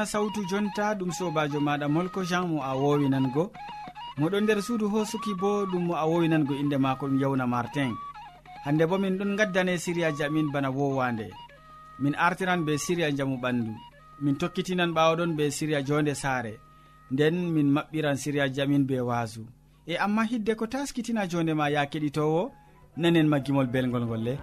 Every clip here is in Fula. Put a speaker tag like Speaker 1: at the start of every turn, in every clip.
Speaker 1: nana sawtu jonta ɗum sobajo maɗa molko jean mo a wowinango moɗon nder suudu hosuki bo ɗum mo a wowinango inde mako ɗum yawna martin. Hande bo min ɗon gaddane siriyaji amin bana wowande. Min artiran be siriya jamu ɓandu. Min tokkitinan ɓawoɗon be siriya jonde saare. Nden min maɓɓiran siriyaji amin be wasu e amma hidde ko taskitina jonde ma ya keɗitowo nanen maggimol belgol ngol le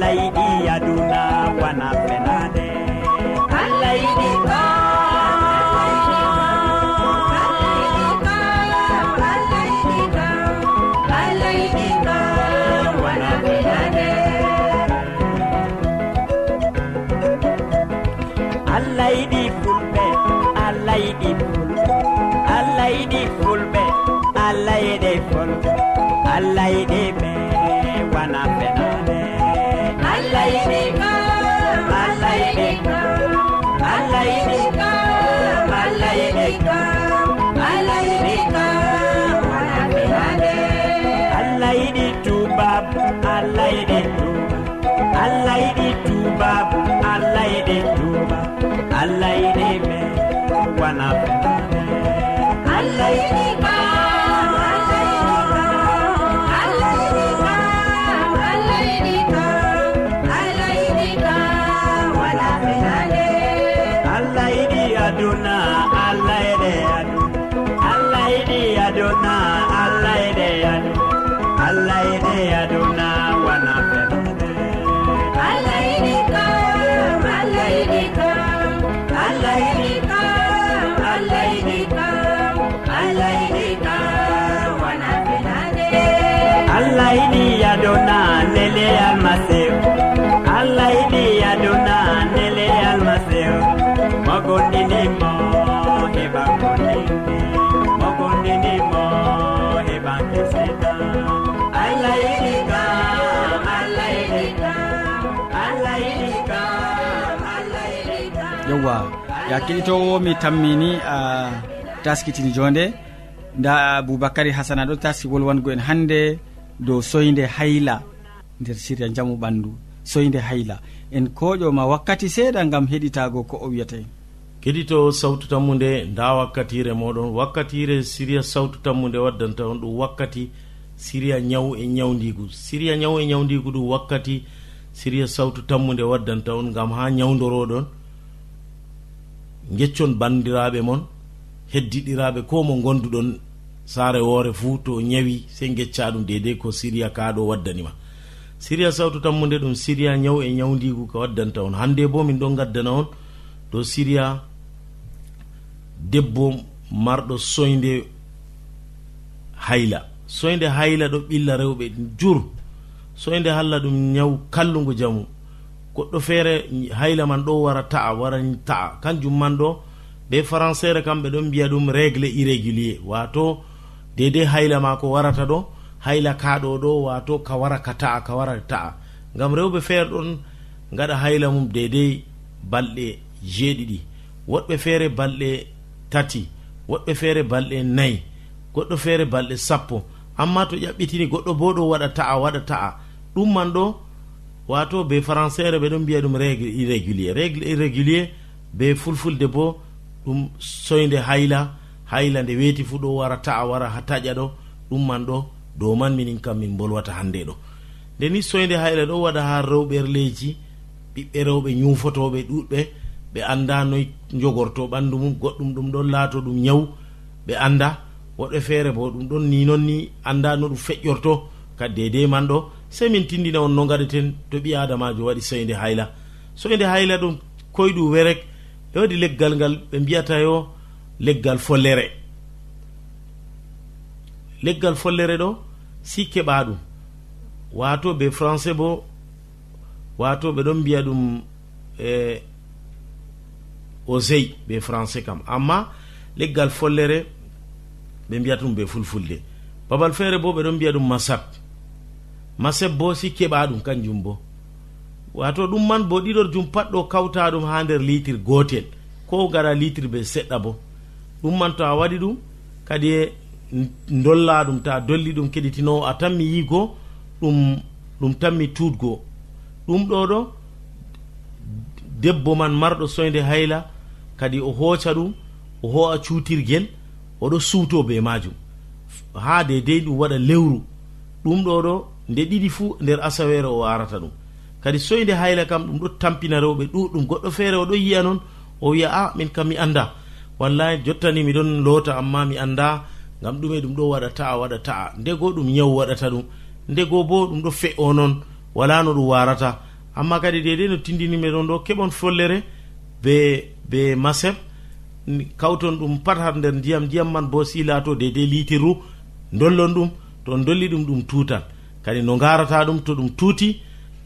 Speaker 2: layɗi aduna wana fen
Speaker 3: allah yiɗi
Speaker 2: tuba. Allah yiɗi tubabu
Speaker 1: yewwa. Ya keɗitowo mi tammini a taskitini jonde. Nda aboubacary hasana ɗo taski wolwango en hannde dow soyde hayla nder siriya jamu ɓandu soyde hayla. En koƴoma wakkati seeɗa gam heɗitago ko o wiyata en
Speaker 4: keɗito sawtu tammude nda wakkatire moɗon. Wakkatire siriya sawtu tammude waddanta on ɗum wakkati siriya ñaw e ñawdigu siriya ñaw e ñawdigu ɗum wakkati siriya sawtu tammude waddanta on gam ha ñawdoroɗon geccon bandiraɓe moon heddiɗiraɓe ko mo gonduɗon saare woore fuu to ñawi sey gecca ɗum dedei ko siriya kaɗo waddanima siriya sawtu tammude ɗum siriya ñaw e ñawdigu ko waddanta on. Hande bo min ɗon gaddana on dow siriya debbo marɗo soyde hayla. Soyde hayla ɗo ɓilla rewɓe jur. Soyde halla ɗum ñaw kallugu jamu. goɗɗo feere hayla man ɗo wara ta'a wara ta'a. Kanjum man ɗo be françére kamɓe ɗon mbiya ɗum régle irrégulier. Wato dede hayla ma ko warata ɗo hayla kaɗo ɗo wato ka wara ka ta'a ka wara ta'a. Ngam rewɓe feere ɗon gaɗa hayla mum dedei balɗe jeeɗiɗi. Woɗɓe feere balɗe tati woɗɓe feere balɗe nayi goɗɗo feere balɗe sappo. Amma to ƴaɓɓitini goɗɗo bo ɗo waɗa ta'a waɗa ta'a. Ɗum man ɗo wato be français re ɓe ɗon mbiya ɗum régle irrégulier. Régle irrégulier be fulfulde bo ɗum soyde hayla hayla nde weeti fuu ɗo wara ta'a wara ha taƴa ɗo ɗum man ɗo dow man minin kam min bolwata hannde ɗo. Nde ni soyde hayla ɗo waɗa ha rewɓerleji ɓiɓɓe rewɓe ñuufotoɓe ɗuɗɓe ɓe annda noy jogorto ɓanndu mum goɗɗum ɗum ɗon laato ɗum ñaw ɓe annda woɗɓe feere bo ɗum ɗon ni noon ni annda no ɗum feƴƴorto kadi dedei man ɗo sey min tindina on no gaɗeten to ɓi adamajo waɗi soyde hayla. Soyde hayla ɗum koyɗu werek e waɗi leggal ngal ɓe mbiyata yo leggal follere. Leggal follere ɗo si keɓa ɗum wato be français bo wato ɓe ɗon mbiya ɗum e osey be français kam. Amma leggal follere ɓe mbiyata ɗum be fulfulde. Babal feere bo ɓe ɗon mbiya ɗum masat maseb bo si keɓa ɗum kanjum bo. Wato ɗum man bo ɗiɗor jum pat ɗo kawta ɗum ha nder litre gotel ko gara litre be seɗɗa bo. Ɗum man to a waɗi ɗum kadi e dolla ɗum ta dolli ɗum keɗitinowo a tanmi yigo ɗum ɗum tanmi tutgo ɗum ɗo ɗo debbo man marɗo soyde hayla kadi o hooca ɗum o ho'a cuutirgel oɗo suuto be majum ha dedei ɗum waɗa lewru. Ɗum ɗo ɗo nde ɗiɗi fuu nder asawere o arata ɗum. Kadi soyde hayla kam ɗum ɗo tampina rewɓe ɗuɗɗum goɗɗo feere oɗo yiya noon o wiya a ah, min kam mi annda. Wallahi jottani miɗon loota amma mi annda ngam ɗume ɗum ɗo waɗa ta'a waɗa ta'a. Ndego ɗum nyawu waɗata ɗum ndego bo ɗum ɗo fe'o noon wala no ɗum warata amma kadi dedei no tindinimi ɗon ɗo keɓon follere be be maseb kawton ɗum pat har nder ndiyam ndiyam man bo si laato dedei litirru dollon ɗum to dolli ɗum ɗum tutan kadi no garata ɗum to ɗum tuuti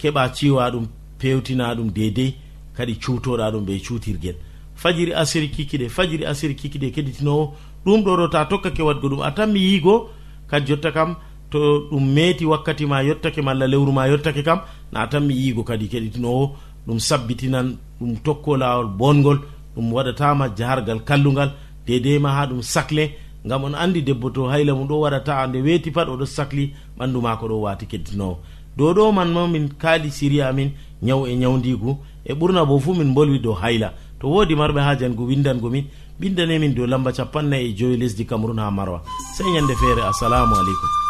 Speaker 4: keɓa ciwa ɗum pewtina ɗum deydey kadi cuutoɗa ɗum ɓe cuutirguel fajiri asiri kikiɗe fajiri asiri kikiɗe keɗitinowo ɗum ɗo ɗo ta tokkake wadgo ɗum a tan mi yiigo kadi jotta kam to ɗum meeti wakkati ma yettake malla lewru ma yettake kam na tan mi yiigo kadi keɗitinowo ɗum sabbitinan ɗum tokko lawol bongol ɗum waɗatama jahargal kallugal dedeyma ha ɗum sacle ngam on andi debbo to hayla mum ɗo waɗa ta'a nde weeti pat oɗo sahli ɓandu maako ɗo waati keddinowo. Dow ɗo man ma min kaali siri amin ñaw e ñawdigu e ɓurna bo fuu min bolwi dow hayla. To woodi marɓe ha jangu windangomin ɓindanemin dow lamba capannayi e joyi lesdi cameron ha marwa. Sey ñande feere assalamu aleykum.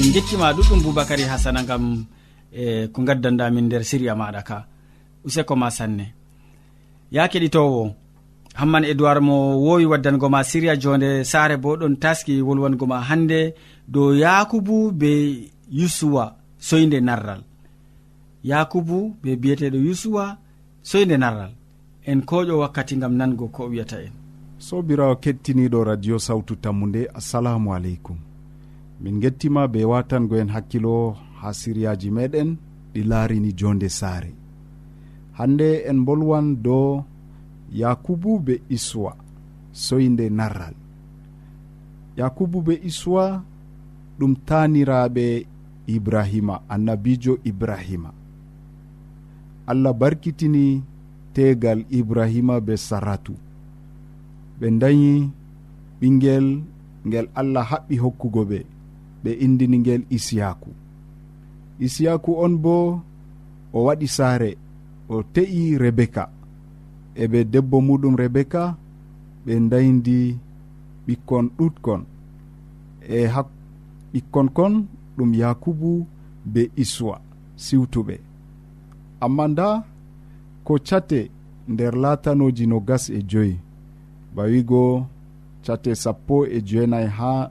Speaker 1: min jettima ɗuɗɗum boubacary hasana gam e ko gaddandamin nder siriya maɗa ka. Useko ma sanne. Ya keɗitowo hamman edoird mo wowi waddango ma siriya jonde saare bo ɗon taski wolwango ma hande dow yakubu be yusuwa soyde narral. Yakubu be biyeteɗo yusuwa soyde narral. En koƴo wakkati gam nango ko wiyata en.
Speaker 5: Sobirawo kettiniɗo radio sawtu tammu nde assalamu aleykum. min gettima be watangoen hakkilo ha siriyaji meɗen ɗi laarini jonde saare. Hande en bolwan dow yakubu be iswa soyde narral. Yakubu be iswa ɗum taniraɓe ibrahima annabijo ibrahima. Allah barkitini tegal ibrahima be saratu ɓe dañi ɓinguel ngel allah haɓɓi hokkugo ɓe. ɓe indini ngel isiyaku. Isiyaku on bo o waɗi saare o te'i rebeka eɓe debbo muɗum rebeka ɓe daydi ɓikkon ɗutkon e hak ɓikkon kon ɗum yakubu be iswa siwtuɓe. Amma nda ko cate nder latanoji no gas e joyi. Bawigo cate sappo e jeenayi ha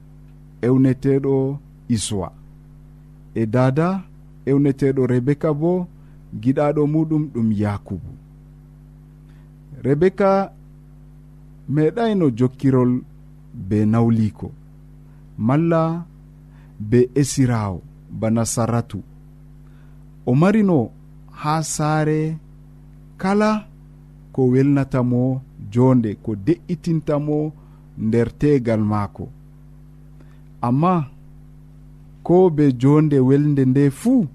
Speaker 5: ewneteɗo iswa. E dada ewneteɗo rebeka bo giɗaɗo muɗum ɗum yakubu. Rebeka meeɗayno jokkirol be nawliko. Malla be esirawo bana saratu o marino ha saare kala ko welnatamo jonde ko de'itintamo nder tegal maako. amma ko be jonde welde nde fuu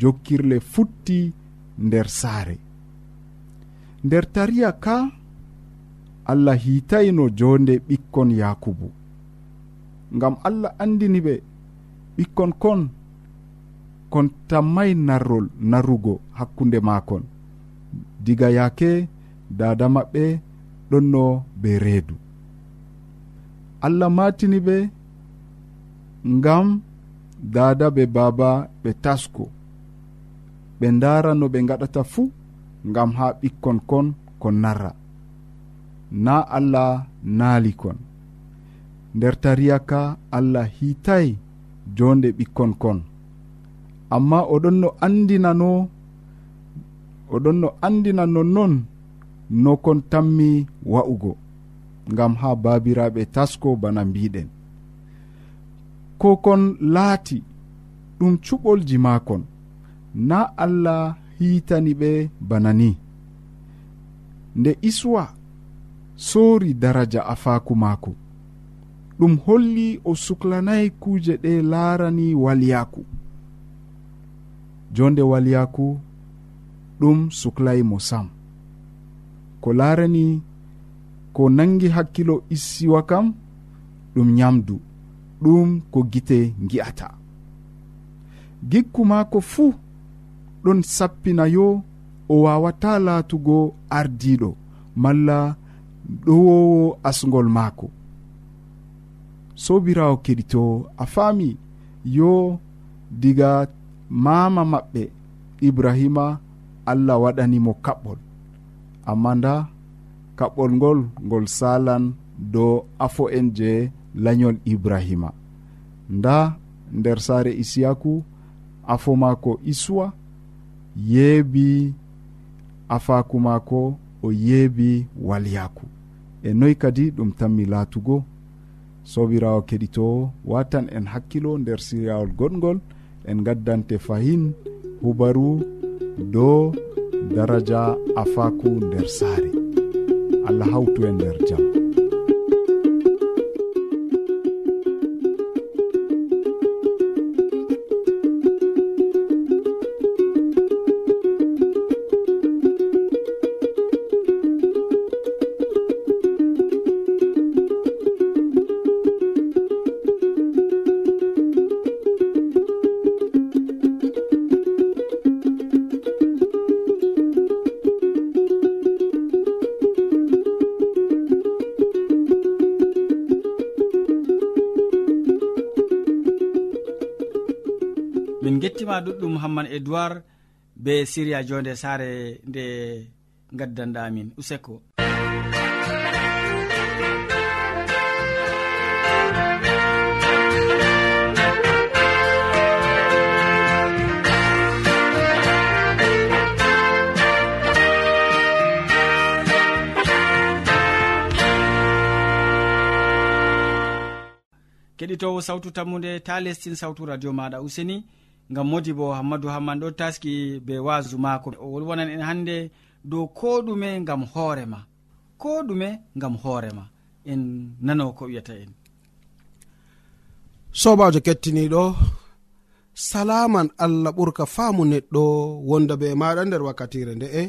Speaker 5: jokkirle futti nder saare. Nder tariya ka allah hiitayno jonde ɓikkon yakubu. Ngam allah andini ɓe ɓikkon kon kon tammay narrol narrugo hakkunde makon diga yaake dada maɓɓe ɗonno be reedu. Allah matini ɓe ngam dada be baba ɓe tasko. Ɓe ndara no ɓe gaɗata fuu ngam ha ɓikkon kon kon narra. Na allah naali kon. Nder tariyaka allah hiitay jonde ɓikkon kon. Amma oɗon no andinano oɗon no andina nonnon no kon tammi wa'ugo ngam ha babiraɓe tasko bana mbiɗen. ko kon laati ɗum cuɓolji maakon na allah hiitani ɓe bana ni. Nde iswa soori daraja afaaku maako. Ɗum holli o suklanayi kuuje ɗe laarani waliyaaku jonde waliyaaku ɗum suklayi mo sam. Ko laarani ko nangi hakkilo issiwa kam ɗum nyamdu. ɗum ko gite gi'ata gikku maako fuu ɗon sappina yo o wawata laatugo ardiɗo malla ɗowowo asgol maako. Sobirawo keɗito a faami yo diga mama maɓɓe ibrahima allah waɗanimo kaɓɓol. Amma nda kaɓɓol ngol ngol salan dow afo en je lañol ibrahima. Nda nder saare isiyaku afo maako isuwa yeebi afaku maako o yeebi walyaku e noyi kadi ɗum tanmi laatugo sobirawo keɗito watan en hakkilo nder siryawol goɗgol en gaddante fahin hubaru dow daraja afaku nder saare. Allah hawtu e nder jam.
Speaker 1: ma ɗuɗɗum hamman edoird be siria jonde sare nde gaddanɗamin useko. Keɗitowo sawtu tammude ta lestin sawtu radio maɗa useni. gam modi bo hammadou hamman ɗo taski be wasu mako o wolwonan en hande dow ko ɗume gam hoorema ko ɗume gam hoorema en nano ko wiyata en.
Speaker 6: Sobajo kettiniɗo salaman allah ɓurka faamu neɗɗo wonda be maɗa nder wakkatire nde'e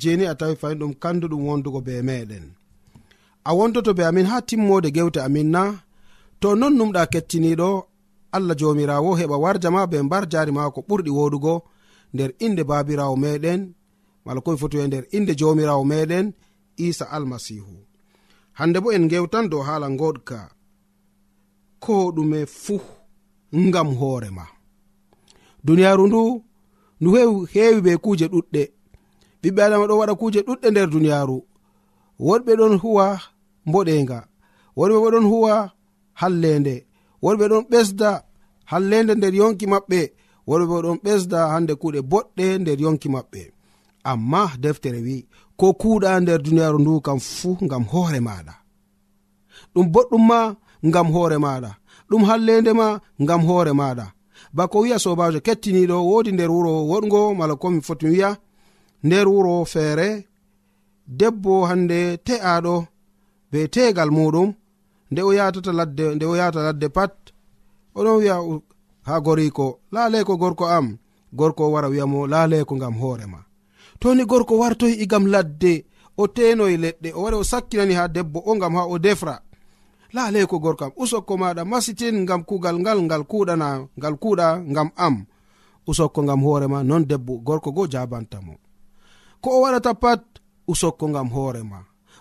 Speaker 6: jeni a tawi fayin ɗum kanduɗum wondugo be meɗen. A wondoto be amin ha timmode gewte amin na to non numɗa kettiniɗo allah jomirawo heɓa warjama be mbar jari ma ko ɓurɗi woɗugo nder inde babirawo meɗen mala koye foti e nder inde jomirawo meɗen isa almasihu. Hande bo en gewtan dow hala goɗka ko ɗume fuu ngam hoorema duniyaru ndu ndu heewi be kuuje ɗuɗɗe. Ɓiɓɓe adama ɗo waɗa kuuje ɗuɗɗe nder duniyaru. Woɗɓe ɗon huwa mboɗenga woɗɓe bo ɗon huwa hallende. worɓe ɗon ɓesda hallende nder yonki maɓɓe. Worɓe bo ɗon ɓesda hande kuuɗe boɗɗe nder yonki maɓɓe. Amma deftere wi ko kuuɗa nder duniyaaru ndu kam fuu ngam hoore maɗa ɗum boɗɗum ma ngam hoore maɗa ɗum hallende ma ngam hoore maɗa bako wiya sobajo kettiniɗo wodi nder wuro woɗgo mala komi foti wiya nder wuro feere debbo hande te'aɗo be tegal muɗum nde o yatata ladde nde o yata ladde pat oɗon wiya ha goriko laalay ko gorko am gorko o wara wiyamo laalay ko ngam hoorema toni gorko wartoy igam ladde o tenoye leɗɗe o wari o sakkinani ha debbo o ngam ha o defra. Laalay ko gorko am usokko maɗa masitin ngam kugal ngal ngal kuɗana ngal kuɗa ngam am. Usokko ngam hoorema non debbo gorko go jabantamo ko o waɗata pat usokko ngam hoorema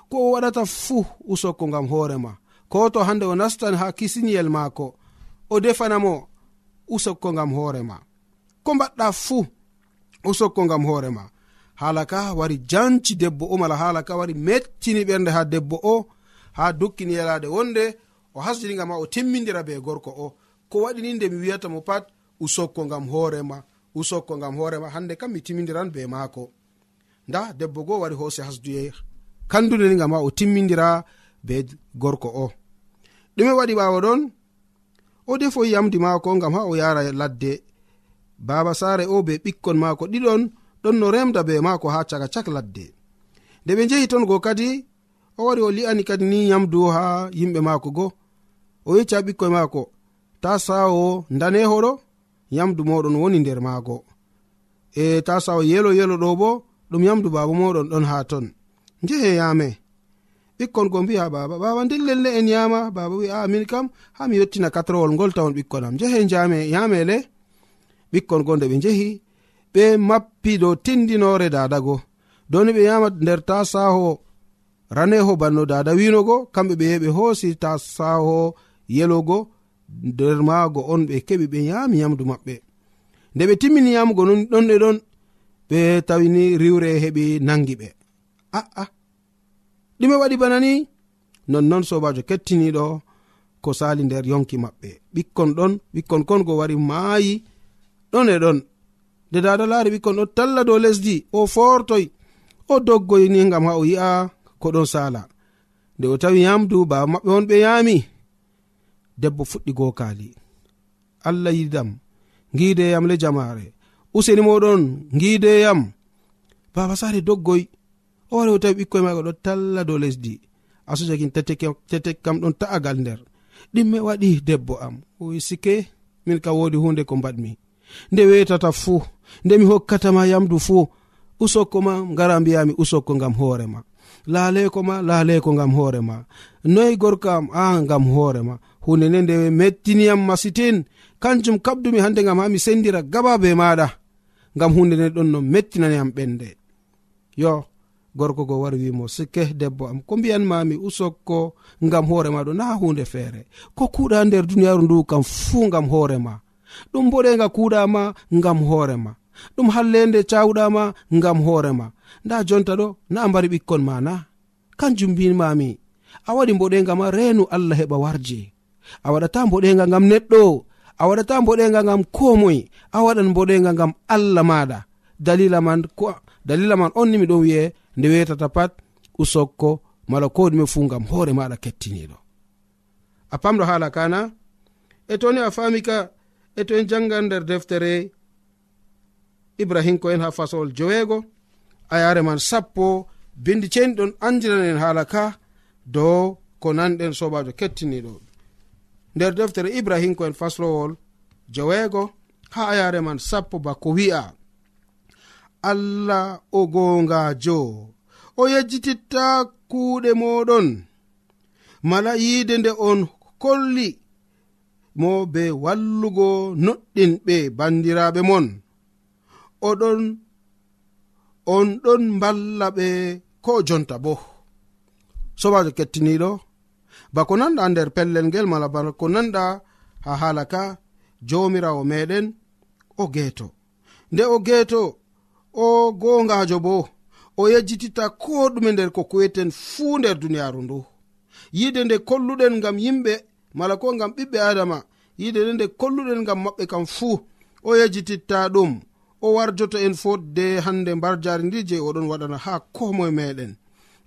Speaker 6: ko o waɗata fuu usokko ngam hoorema ko to hande o nastan ha kisiniyel maako o defanamo usokko ngam hoorema ko mbaɗɗa fuu usokko ngam hoorema haala ka wari janci debbo o mala haala ka wari mettini ɓernde ha debbo o ha dukkini yalade wonde o hasdiniga ma o timmidira be gorko o. Ko waɗini nde mi wiyata mo pat usokko ngam hoorema usokko ngam hoorema hande kam mi timmidiran be maako. Nda debbo goo wari hoose hasduye kandudeniga ma o timmidira be gorko o. ɗume waɗi ɓawo ɗon o defoyi yamdi maako gam ha o yara ladde. Baba saare o be ɓikkon maako ɗiɗon ɗon no remda be maako ha caka cak ladde. Nde ɓe jehi ton go kadi o wari o li'ani kadi ni yamdu ha yimɓe maako go. O yecca ɓikkoye maako ta sawo danehoɗo yamdu moɗon woni nder maago. E ta sawo yelo yelo ɗo bo ɗum yamdu baba moɗon ɗon ha ton. Njehe yame ɓikkon go mbi'a baba. Baba nden lelle en yama baba wi a min kam ha mi yettina katrowol ngol tawon ɓikkon am. Jehe jame yamele ɓikkon go nde ɓe njehi ɓe mappi dow tindinore dadago doni ɓe yama nder tasaho raneho banno dada winogo kamɓe ɓe yehi ɓe hoosi tasaho yelogo nder maago on ɓe keɓi ɓe yami yamdu maɓɓe. Nde ɓe timmini yamugo non ɗon ɗe ɗon ɓe tawini riwre heɓi nangi ɓe. Aa ɗume waɗi bana ni nonnoon sobajo kettiniɗo ko sali nder yonki maɓɓe. Ɓikkon ɗon ɓikkon kon go wari maayi ɗon e ɗon. Nde dada laari ɓikkon ɗon talla dow lesdi o fortoy o doggoyni gam ha o yi'a ko ɗon sala nde o tawi yamdu baba maɓɓe on ɓe yaami debbo fuɗɗi gokali allah yidam gideyam le jamare useni moɗon gideyam baba sare doggoy o wari o tawi ɓikkoye maga ɗo talla dow lesdi. Asujakin tetek kam ɗon ta'agal nder. Ɗimme waɗi debbo am. Oy sike min ka wodi hunde ko mbaɗmi. Nde wetata fuu nde mi hokkatama yamdu fuu usokko ma ngara mbiyami usokko ngam hoorema laaleko ma laaleko ngam hoorema noyi gorko am a ngam hoorema hunde nde nde mettiniyam masitin kanjum kabdumi hande ngam ha mi sendira gaba be maɗa ngam hunde nde ɗon no mettinaniyam ɓende yo gorko go wari wimo sikke debbo am. Ko mbiyanmami usokko ngam hoorema ɗo na hunde feere. Ko kuuɗa nder duniyaaru ndu kam fuu ngam hoorema ɗum boɗenga kuuɗama ngam hoorema ɗum hallende cawuɗama ngam hoorema nda jonta ɗo na mbari ɓikkon ma na. Kanjum mbimami a waɗi mboɗenga ma reenu allah heɓa warje a waɗata mboɗenga ngam neɗɗo a waɗata mboɗenga ngam komoy a waɗan mboɗenga ngam allah maɗa dalila man ko dalila man on ni miɗon wi'e nde wetata pat usokko mala ko ɗume fuu gam hoore maɗa kettiniɗo a pamɗo haala kana e toni a fami ka e to en jangan nder deftere ibrahim ko en ha fasowol joweego a yare man sappo bindi ceni ɗon andiranen haala ka dow ko nanɗen sobajo kettiniɗo nder deftere ibrahim ko en faslowol joweego ha a yare man sappo bako wi'a. allah o gongajo o yejjititta kuuɗe moɗon mala yiide nde on kolli mo be wallugo noɗɗinɓe bandiraɓe mon. Oɗon on ɗon mballa ɓe ko jonta bo. Sobajo kettiniɗo bako nanɗa nder pellel ngel mala bako nanɗa ha haala ka jomirawo meɗen o geeto. Nde o geeto o gongajo bo o yejjititta ko ɗume nder ko kuweten fuu nder duniyaaru ndu. Yide nde kolluɗen ngam yimɓe mala ko ngam ɓiɓɓe adama yide nde nde kolluɗen ngam maɓɓe kam fuu o yejjititta ɗum. O warjoto en fotde hande mbar jari ndi je oɗon waɗana ha komoye meɗen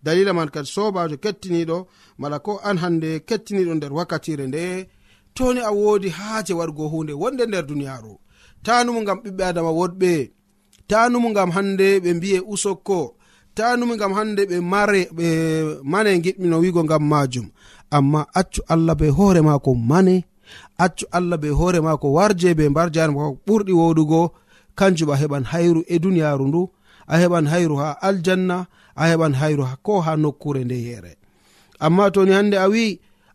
Speaker 6: dalila man kadi sobajo kettiniɗo mala ko an hande kettiniɗo nder wakkatire nde toni a wodi haaje waɗgo hunde wonde nder duniyaru tanumo ngam ɓiɓɓe adama woɗɓe. tanumu gam hande ɓe mbi'e usokko. Tanumu gam hande ɓe mare ɓe mane giɗmino wigo gam majum. Amma accu allah be hoore mako mane accu allah be hoore mako warje be mbar jare mako ɓurɗi woɗugo. Kanjum a heɓan hayru e duniyaru ndu a heɓan hayru ha aljanna a heɓan hayru ko ha nokkure nde yere. Amma toni hande a wi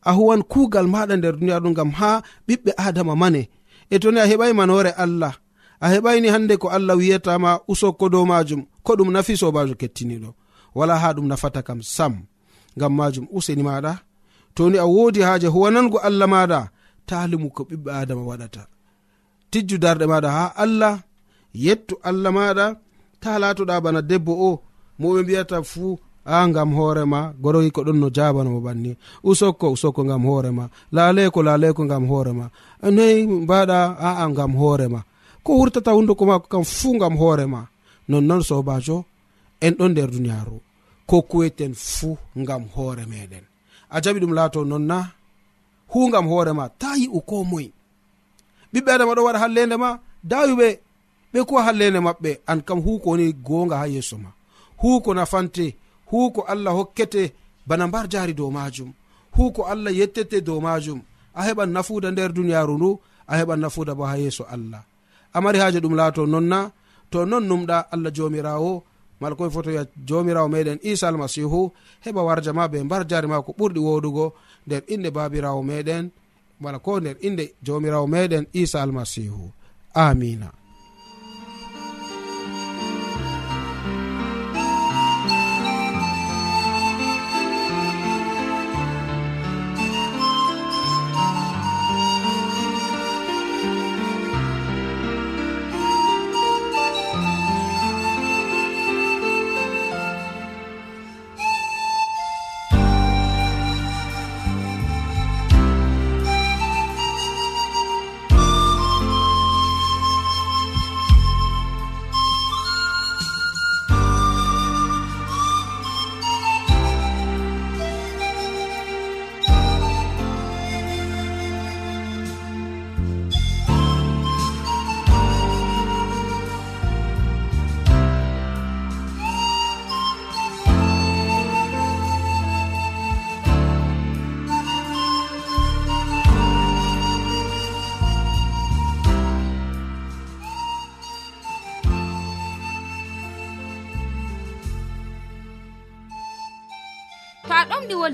Speaker 6: a huwan kugal maɗa nder duniyaru ndu gam ha ɓiɓɓe adama mane. E toni a heɓai manore allah a heɓayni hande ko allah wiyatama usokko dow majum ko ɗum nafi sobajo kettiniɗo. Wala ha ɗum nafata kam sam ngam majum useni maɗa toni a wodi haaje huwanango allah maɗa talimu ko ɓiɓɓe adama waɗata. Tijju darɗe maɗa ha allah yettu allah maɗa ta latoɗa bana debbo o moɓe mbiyata fuu a ngam hoorema goroyi ko ɗon no jabanamo banni. Usokko usokko ngam hoorema laleko laleko ngam hoorema noyi mbaɗa aa ngam hoorema ko wurtata hunduko mako kam fuu gam hoorema nonnoon sobajo en ɗon nder duniyaru ko kuweten fuu gam hoore meɗen a jaɓi ɗum laato nonna na hugam hoorema ta yi'u ko moye ɓiɓɓe adama ɗo waɗa hallende ma dayuɓe ɓe kuwa hallende maɓɓe. An kam huuko woni gonga ha yeeso ma. Huuko nafante huuko allah hokkete bana mbar jaari dow majum huuko allah yettete dow majum a heɓan nafuuda nder duniyaru ndu a heɓan nafuuda bo ha yeeso allah. amari haaje ɗum laato nonna to non numɗa allah jomirawo mala koye foto wiya jomirawo meɗen isa almasihu heɓa warja ma be mbar jari ma ko ɓurɗi woɗugo nder inde babirawo meɗen wala ko nder inde jomirawo meɗen isa almasihu. Amina.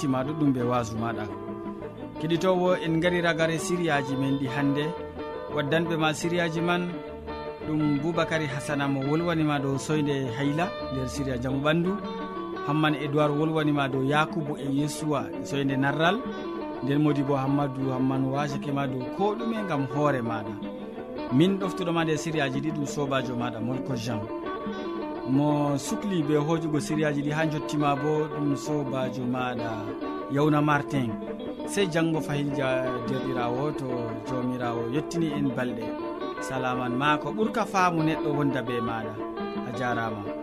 Speaker 1: hettima ɗuɗɗum be wasu maɗa. Keɗitowo en gari ragare siriyaji men ɗi hannde waddanɓe ma siriyaji man ɗum boubacary hasana mo wolwanima dow soyde hayla nder siriya jaamu ɓandu. Hamman edoird wolwanima dow yakubu e yesuwa e soyde narral. Nden modi bo hammadou hamman wasakema dow ko ɗume gam hoore maɗa. Min ɗoftuɗoma nde sériyaji ɗiɗum sobajo maɗa molko jean. mo sukli be hojugo siriyaji ɗi ha jottima bo ɗum sobajo maɗa yawna martin. Sey janggo fayilja derɗirawo to jawmirawo yettini en balɗe. Salaman ma ko ɓuurka faamu neɗɗo wonda be maɗa. A jarama.